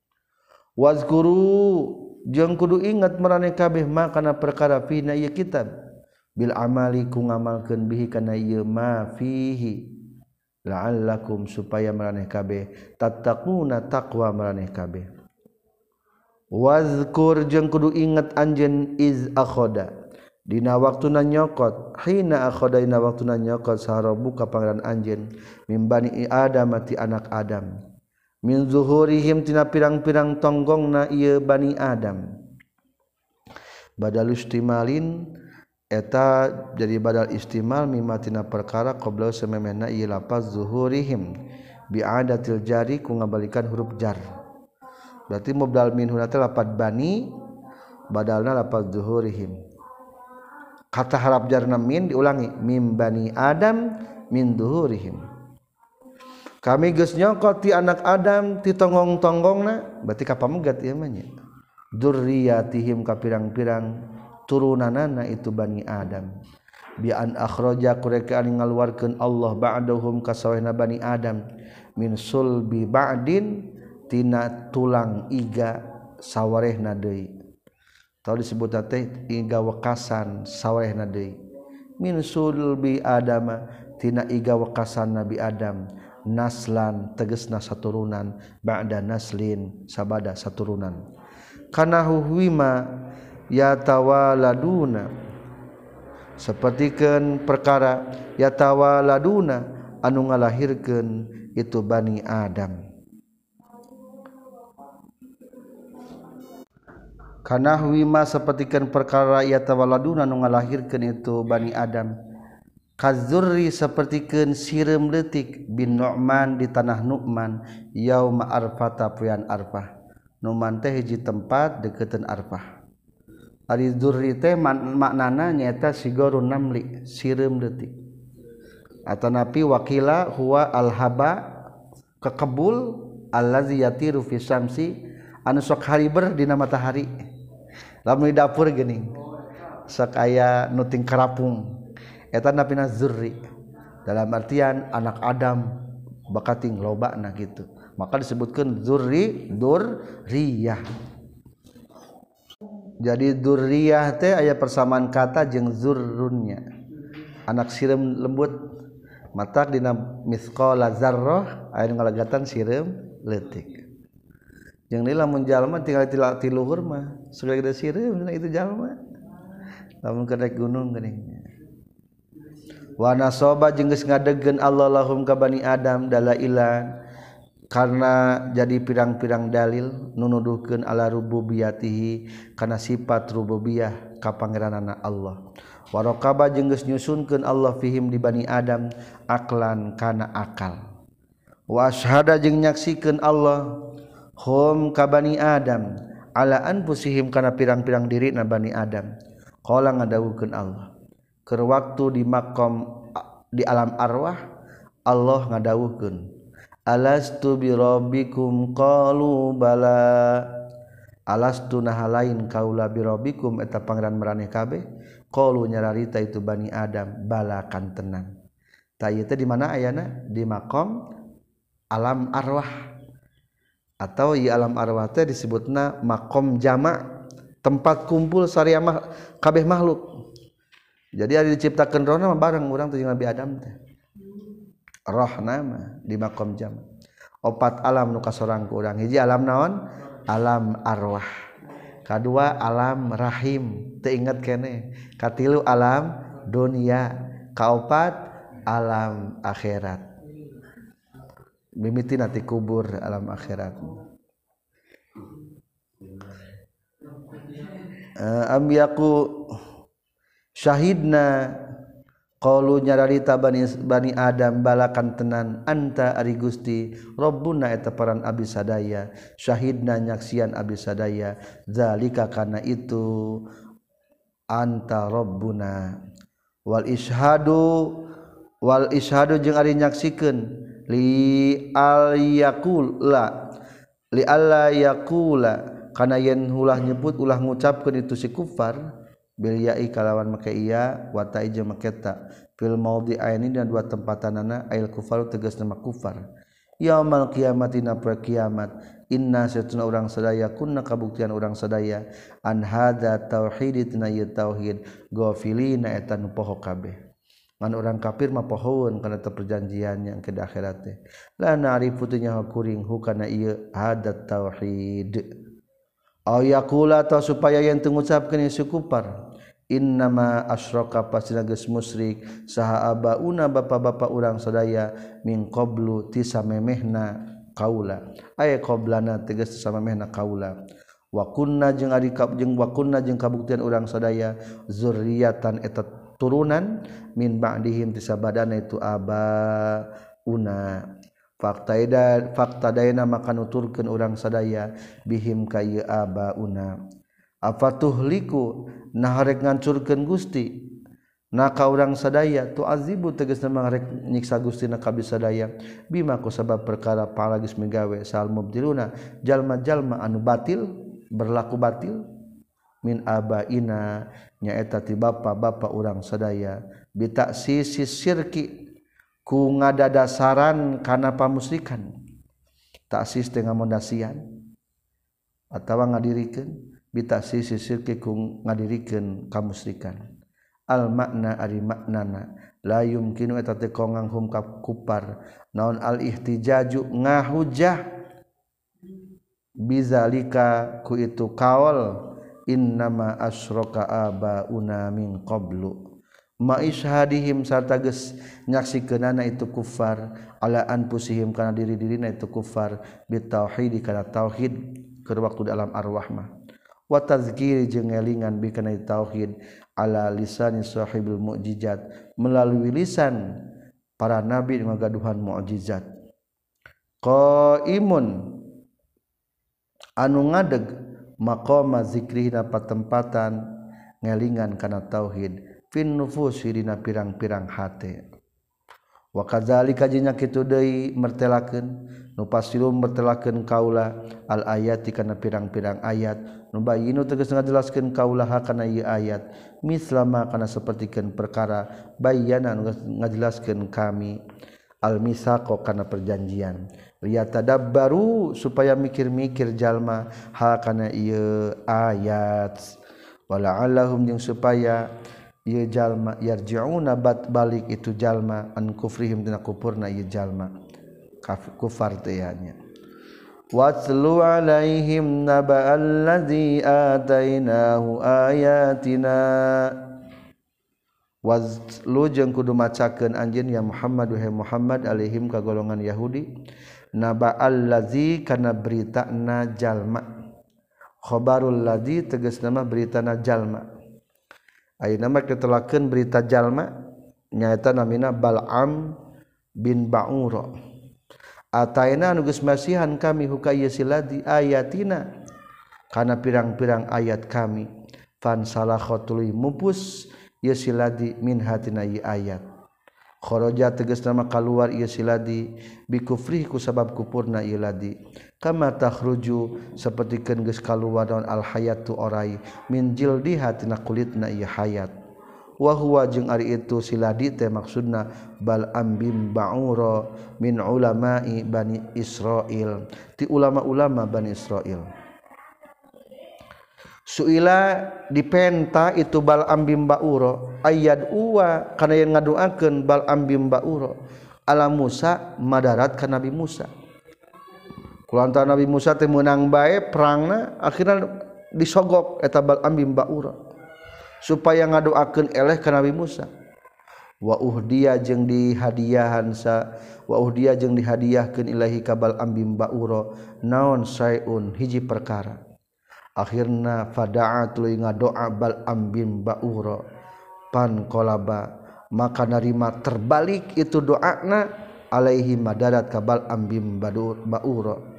Wazkuru jeung kudu ingat marane kabeh ma kana perkara fina ieu kitab. Bil amali ku ngamalkeun bihi kana ieu ma fihi. La'allakum supaya maraneh kabeh. Tattaquna taqwa maraneh kabeh. Wazkur jeung kudu ingat anjeun iz akhoda. Dina waktuna nyokot. Hina akhoda dina waktuna nyokot. Saharobu buka pangeran anjeun. Mimbani adam ti anak adam min zuhurihim tina pirang-pirang tonggong na iya bani Adam. Badal istimalin eta jadi badal istimal mimma tina perkara qabla sememena ieu lapaz zuhurihim. Bi adatil jari ku ngabalikan huruf jar. Berarti mubdal min hunata lapad bani badalna lapaz zuhurihim. Kata harap jarna min diulangi mim bani adam min zuhurihim kami geus nyokot ti anak Adam ti tonggong-tonggongna berarti kapamegat ieu mah nya. Dzurriyyatihim ka pirang-pirang turunanana itu Bani Adam. Bi an akhraja kureka ngaluarkeun Allah ba'dahum ka sawehna Bani Adam min sulbi ba'din tina tulang iga sawarehna deui. Tau disebut teh iga wekasan sawarehna deui. Min sulbi Adama tina iga wekasan Nabi Adam. naslan tegesna saturunan ba'da naslin sabada saturunan. Kana huwima yatawaladuna. Sapertikeun perkara yatawaladuna anu ngalahirkeun itu bani adam. Kana wima sapertikeun perkara yatawaladuna anu ngalahirkeun itu bani adam. kazurri sapertikeun sireum detik bin Nu'man di tanah Nu'man yauma arfata puyan arfah. Nu'man teh hiji tempat deketan arfah. Ari dzurri teh maknana nyata sigorun namli siram detik Atanapi wakila huwa alhaba kekebul allazi yatiru fi syamsi anu sok hariber dina matahari. Lamun di dapur geuning sok aya nuting karapung. etan pina zurri dalam artian anak Adam bakating loba nah gitu. Maka disebutkan zurri durriyah jadi durriyah teh ayat persamaan kata jeng zurrunnya. Anak siram lembut mata dina misqala zarrah aya ngalagatan siram letik jeung ni lamun jalma tinggal tiluhur mah sudah gede siram itu jalma lamun kedek gunung geuning. Wana soba jengges ngadegen Allah lahum ka Bani Adam dalailan karena jadi pirang-pirang dalil nunuduhkeun ala rububiyatihi kana sifat rububiyah ka pangeranana Allah. Warokaba jengges nyusunkeun Allah fihim di Bani Adam aklan kana akal. Wa syahada jeung nyaksikeun Allah hum ka Bani Adam ala anfusihim kana pirang-pirang diri na Bani Adam. Qala ngadawukeun Allah ke waktu di makom di alam arwah Allah ngadawuhkeun. Alastu bi rabbikum? Qalu bala. Alastu nahalain kaula bi rabbikum? Eta pangeran maraneh kabeh. Qalu nyararita itu bani adam. Bala kan tenang. Ta ieu di mana ayana? Di makom alam arwah. Atau di alam arwah teh disebutna makom jamak tempat kumpul sariamah kabeh makhluk. Jadi ada diciptakan roh nama bareng orang tuh Nabi Adam teh. Roh nama di makom jam. Opat alam nuka seorang kurang hiji alam naon? Alam arwah. Kedua alam rahim. Teingat kene. Katilu alam dunia. Kaopat alam akhirat. Mimiti nanti kubur alam akhirat. Uh, ambiyaku syahidna Qalu nyararita bani, bani Adam balakan tenan anta ari Gusti Rabbuna eta paran abdi sadaya syahidna nyaksian abdi sadaya zalika kana itu anta Rabbuna. Wal ishadu wal ishadu jeung ari nyaksikeun li al yaqula la li alla yaqula kana yen ulah nyebut ulah ngucapkeun itu si kufar Bilyai kalawan maka iya wata ija maketa fil maudi ini dan dua tempatan anak ail kufar tegas nama kufar. Yaumal kiamat ina kiamat. Inna satuna orang sadaya kunna kabuktian orang sadaya. An hada tauhid tina tauhid. Ghafilina eta nu poho kabeh. Ngan orang kafir mah pohoeun kana teu perjanjian yang ke akhirat teh. La na'rifu nya kuring hukana ieu hada tauhid. Aw yaqula ta supaya yang tengucapkeun ieu kufar innama asyraka pasina geus musyrik saha abauna bapa-bapa urang sadaya min qablu tisamemehna kaula. Aya qablana tegas tisamemehna kaula. Wa kunna jeung ari jeung wa kunna jeung kabuktian urang sadaya zurriatan eta turunan min ba'dihim tisabadana itu aba abauna. Faktaida faktadaina maka nuturkeun urang sadaya bihim kayu abauna. Afatuhliku naharek ngancurkan Gusti. Naka urang sadaya tu azibu teges namangrek nyiksa Gusti naka bisa daya bima sabab perkara palagis megawe salmubdiluna jalma-jalma anu batil berlaku batil. Min abaina nyaeta ti bapa-bapa urang sadaya. Bitaksisi sirki ku ngadadasaran kana pamusrikan taksis tengah mondasian. Atawa ngadirikan. Bita sisi sirkikung ngadirikan kamusrikan. Al makna ari maknana la yumkinu kongang hum kupar. Naon al ihtijaju ngahujah? Bizalika ku itu kaul innama asyraka una min qablu. Ma ishadihim sarta geus nyaksikeunana itu kufar ala anfusihim kana diri-dirina itu kufar bitauhid kana tauhid keur waktu dalam arwah mah watazkiri jeung elingan bikana tauhid ala lisani sahibul mukjizat melalui lisan para nabi dengan gaduhan mukjizat qaimun anu ngadeg maqama zikri na patempatan ngelingan kana tauhid fin nufus dina pirang-pirang hati wakazali kajnya itu mertelakeun. Mertelaken nupasium mertelakeun kaula al ayat karena pirang-pirang ayat. Nubayinu tegas ngajelaskan kaulah karena ieu ayat. Mislama karena sapertikeun perkara bayana ngajelaskan kami. Al misaqo karena perjanjian. Liyatadabbaru supaya mikir-mikir jalma ha kana ieu ayat. Walaallahum jeung supaya ieu jalma yarji'una bat balik itu jalma an kufrihim dina kupurna ieu jalma. Kufar teh nya Watlu alaihim naba alladhi atainahu ayatina. Watlu jeung kudu macakeun anjeun ya Muhammad wahai Muhammad alaihim ka golongan Yahudi. Naba allazi kana berita na jalma. Khabarul ladzi tegas nama berita na jalma. Ayeuna mah ditelakeun berita jalma nyaeta namina Bal'am bin Ba'ura. Ataina anu geus masihan kami huka siladi ayatina kana pirang-pirang ayat kami fan salakhatului mupus yesiladi min hatina ayat khoroja teges nama keluar ia siladi bikufrih ku sabab kupurna ia ladi. Kama takhruju sapertikeun geus kaluar naon al hayatu orai. Min jildi hatina kulitna ieu hayat. Wa huwa jeung ari itu siladi teh maksudna bal ambim ba'ura min ulama'i bani Israil. Ti ulama-ulama bani Israil. Suila dipenta itu balam ambim ba'ura ayat uwa karena yang ngadoakeun balam ambim ba'ura ala Musa madarat ke Nabi Musa. Kulanta Nabi Musa teh menang bae perangna akhirnya disogok eta balam ambim ba'ura supaya ngadoakan eleh ke Nabi Musa. Wa uhdiya jeung dihadiahan sa wa uhdiya jeung dihadiahkeun ilahi ka balam bauro naon saeun hiji perkara. akhirna fada'a tuluy ngadoa bal ambim ba'uro pan kolaba. Maka narima terbalik itu doana alaihi madarat kabal ambim ba'uro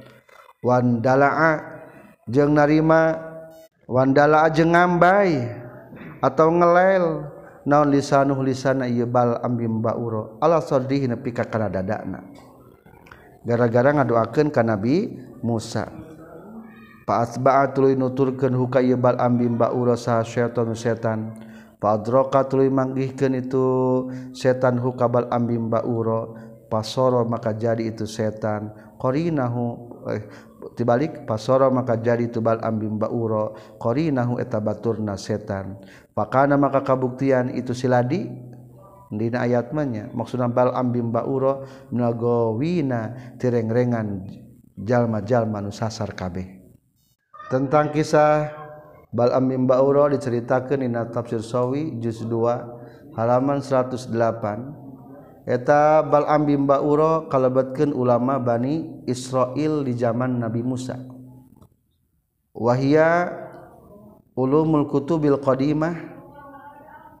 wandala'a jeung narima. Wandala'a jeung ngambai atau ngelel. Naon lisanuh lisana ieu bal ambim ba'uro ala sadrihi nepi ka kana dadana. Gara-gara ngadoakeun ka Nabi Musa. Paatba'a tuluy nuturkeun hukaya bal ambim ba'ura sa syaitan setan. Padraka tuluy manggihkeun itu setan hukabal ambim ba'ura pasoro maka jadi itu setan. Qarinahu eh, tibalik pasoro maka jadi itu bal ambim ba'ura qarinahu eta baturna setan. Pakana maka kabuktian itu siladi dina ayat manya maksudna bal ambim baura minagawina tirengrengan jalma-jalma nu sasar kabeh. Tentang kisah bal ambim bauro diceritakeun dina tafsir sawi juz 2 halaman 108 eta bal ambim bauro kalebatkeun ulama bani Israel di zaman Nabi Musa. Wahia ulumul kutubil qadimah.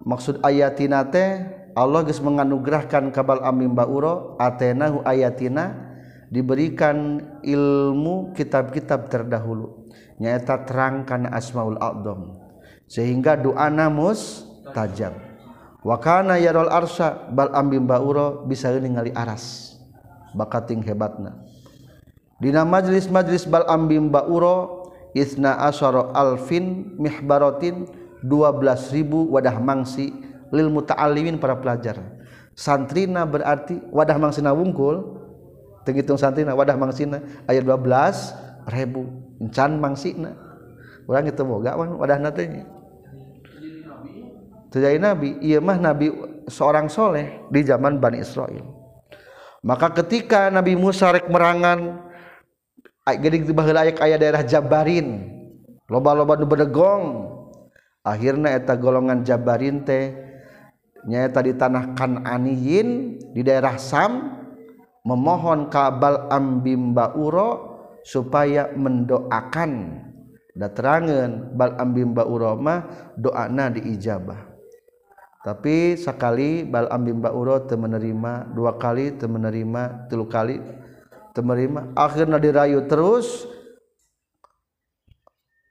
Maksud ayatina teh Allah geus menganugerahkan kabal amim bauro atenahu ayatina diberikan ilmu kitab-kitab terdahulu nyaeta terangkan asmaul a'dham sehingga doa namus tajam wa kana yarul arsya bal ambim bauro bisa ningali aras bakating hebatna dina majlis-majlis bal ambim bauro Isna asoro alfin mihbarotin 12.000 wadah mangsi lil muta'allimin para pelajar. Santrina berarti wadah mangsina wungkul. Tenghitung santrina wadah mangsina ayat 12 ribu. encan mangsina orang itu boga wan wadah natanya terjadi nabi iya mah nabi seorang soleh di zaman Bani Israel. Maka ketika Nabi Musa rek merangan gedik di layak ayah daerah Jabarin. Loba-loba nu berdegong akhirnya eta golongan Jabarin teh nyata di tanah Kananiyin di daerah Sam memohon kabal ambimba uro supaya mendoakan. Da terangan bal ambimba uroma doana diijabah. Tapi sekali bal ambimba uro teu menerima dua kali teu menerima tilu kali teu menerima akhirna dirayu terus.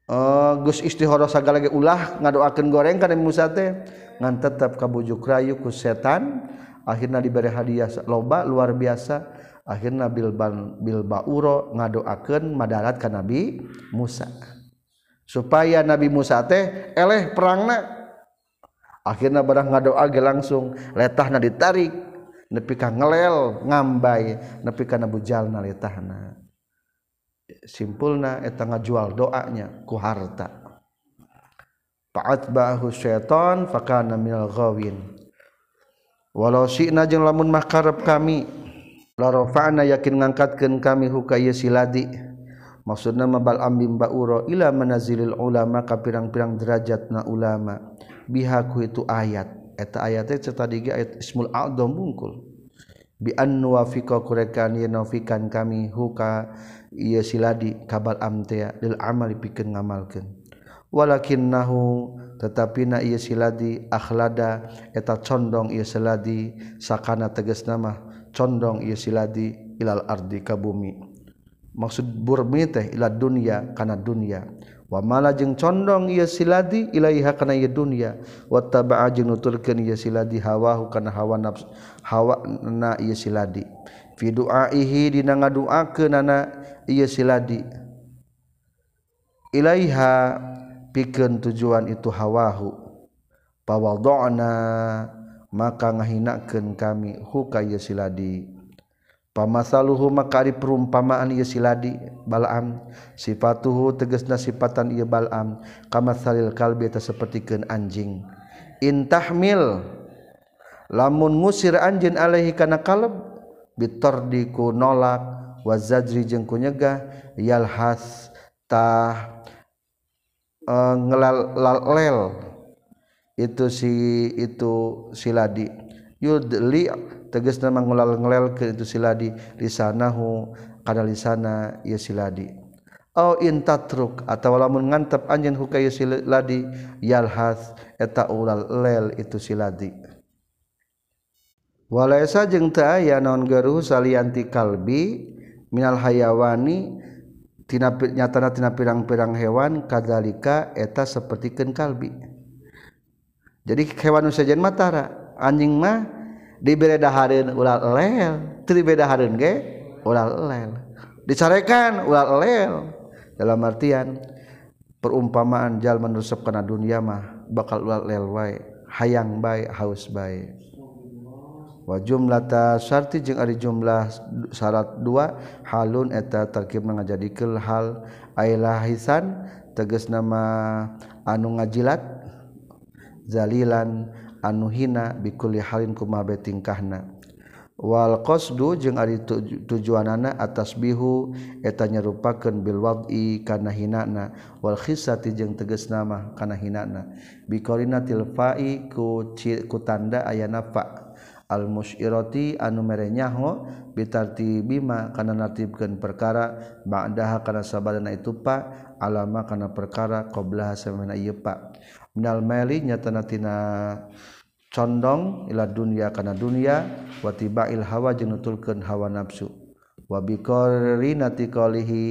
Eh, uh, Gus istihoro segala lagi ulah ngadoakan goreng kan Musa teh ngan tetap kabujuk rayu ku setan. Akhirnya diberi hadiah loba luar biasa. akhirnya Bilban Bilbauro ngadoakan madarat ke Nabi Musa. Supaya Nabi Musa teh eleh perangna. Akhirnya barang ngadoa ge langsung letahna ditarik nepi ka ngelel ngambai nepi ka bujalna letahna. Simpulna eta ngajual doanya ku harta. Fa'atba'ahu syaitan fakana minal ghawin. Walau syi'na jeung lamun mah karep kami larofa'na yakin ngangkatkeun kami hukaya siladi. Maksudna mabal ambim bauro ila manazilil ulama ka pirang-pirang derajatna ulama. Bihaku itu ayat. Eta ayat teh cerita ayat ismul a'dham bungkul. Bi an wafiqa kurekan yanafikan kami huka ieu siladi kabal amtea lil amali pikeun ngamalkeun. Walakinnahu tetapi na ieu siladi akhlada eta condong ieu siladi sakana tegas nama condong ia siladi ilal ardi ka bumi. Maksud burmi teh ila dunia kana dunia wa mala jeung condong ia siladi ilaiha kana ieu dunia wa taba'a jeung nuturkeun ieu siladi hawahu kana hawa nafsu hawa na ieu siladi. Fi duaihi dina ngaduakeunana ieu siladi. Ilaiha pikeun tujuan itu hawahu. Pawadana maka ngahinakeun kami huka siladi. Pamasaluhu maka ari perumpamaan ye siladi balam sifatuhu tegasna sifatan ieu balam kamatsalil kalbi eta sapertikeun anjing. Intahmil lamun ngusir anjeun alaihi kana kalb bitardiku nolak wa zajri jeung ku nyegah yalhas tah eh, uh, ngelalel itu si itu siladi yudli tegas nama ngulal ngelel ke itu siladi lisanahu kada lisana ieu siladi au intatruk atawa lamun ngantep anjeun hukaya siladi yalhas eta ulal lel itu siladi walaysa jeung teu aya naon garuh salianti kalbi minal hayawani tina nyatana tina pirang-pirang hewan kadalika eta sapertikeun kalbi. jadi hewan nusajen Matara anjing mah diberedaharin ular lel. Tribedaharin ge ular lel. Dicarekan ular lel. Dalam artian perumpamaan jal menusup kena dunia mah bakal ular lel wae hayang bae haus bae. Wa jumlata syarti jeung ari jumlah syarat dua halun eta tarkib ngajadikeun hal ailahisan tegas nama anu ngajilat zalilan anu hina bikuli halin kumabe tingkahna. Wal qasdu jeung ari tujuanana atas bihu eta nyerupakeun bil wad'i kana hinana. Wal khisati jeung tegas nama kana hinana. Biqarina tilfa'i ku ku tanda ayana fa. Al musyirati anu mere nyaho bitartibima kana natibkeun perkara ba'daha kana sabadana itu pa alama kana perkara qablaha samana ieu pa minal mali nyatanatina condong ila dunya kana dunya wa tibail hawa jeung nutulkeun hawa nafsu. Wa biqarinati qalihi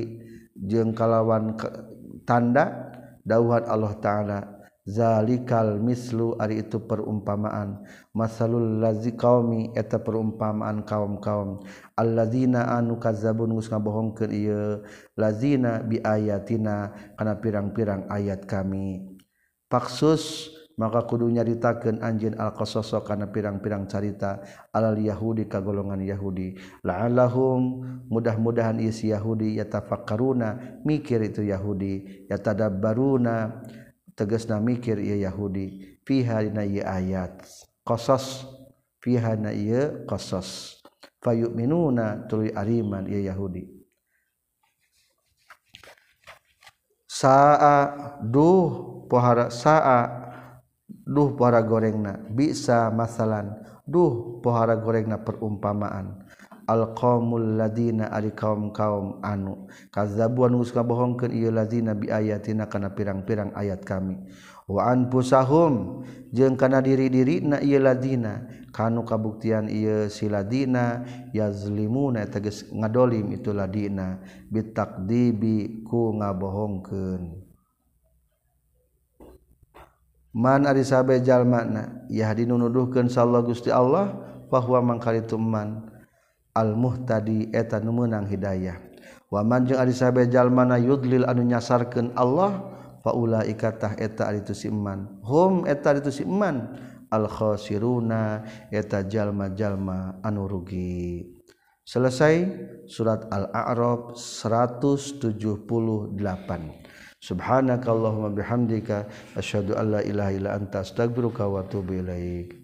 jeung kalawan tanda dauhan Allah taala. Zalikal mislu ari itu perumpamaan. Masalul lazi qaumi eta perumpamaan kaum-kaum. Allazina anu kadzabun geus ngabohongkeun ieu lazina bi ayatina kana pirang-pirang ayat kami. paksus maka kudu nyaritakeun anjeun al-qasasa kana pirang-pirang carita alal yahudi ka golongan yahudi. La'alahum mudah-mudahan isi yahudi yatafakkaruna mikir itu yahudi. Yatadabbaruna tegasna mikir ieu yahudi. Fiha dina ieu ayat qasas fiha na ieu qasas. Fayu'minuna tuluy ariman ieu yahudi. saa duh pohara saa duh pohara gorengna. Bisa masalan duh pohara gorengna perumpamaan. Alqaumul ladina ari kaum kaum anu. Kazzabu anu geus ngabohongkeun ieu ladina bi ayatina kana pirang-pirang ayat kami. Wa anfusahum jeung kana diri-dirina ieu ladina kanu kabuktian ia siladina yazlimuna teges ngadolim itu ladina bitakdibi ku ngabohongkeun. Man ari sabe jalmana yahdinu nuduhkeun sallallahu Gusti Allah bahwa mangkali tuman al muhtadi eta nu meunang hidayah. Wa man jeung ari sabe jalmana yudlil anu nyasarkeun Allah faulaika tah eta ari tu siman hum eta ari tu siman alkhosiruna eta jalma-jalma anu rugi. Selesai surat al-a'raf 178 subhanakallahumma bihamdika asyhadu an la ilaha illa anta astaghfiruka wa atubu ilaik.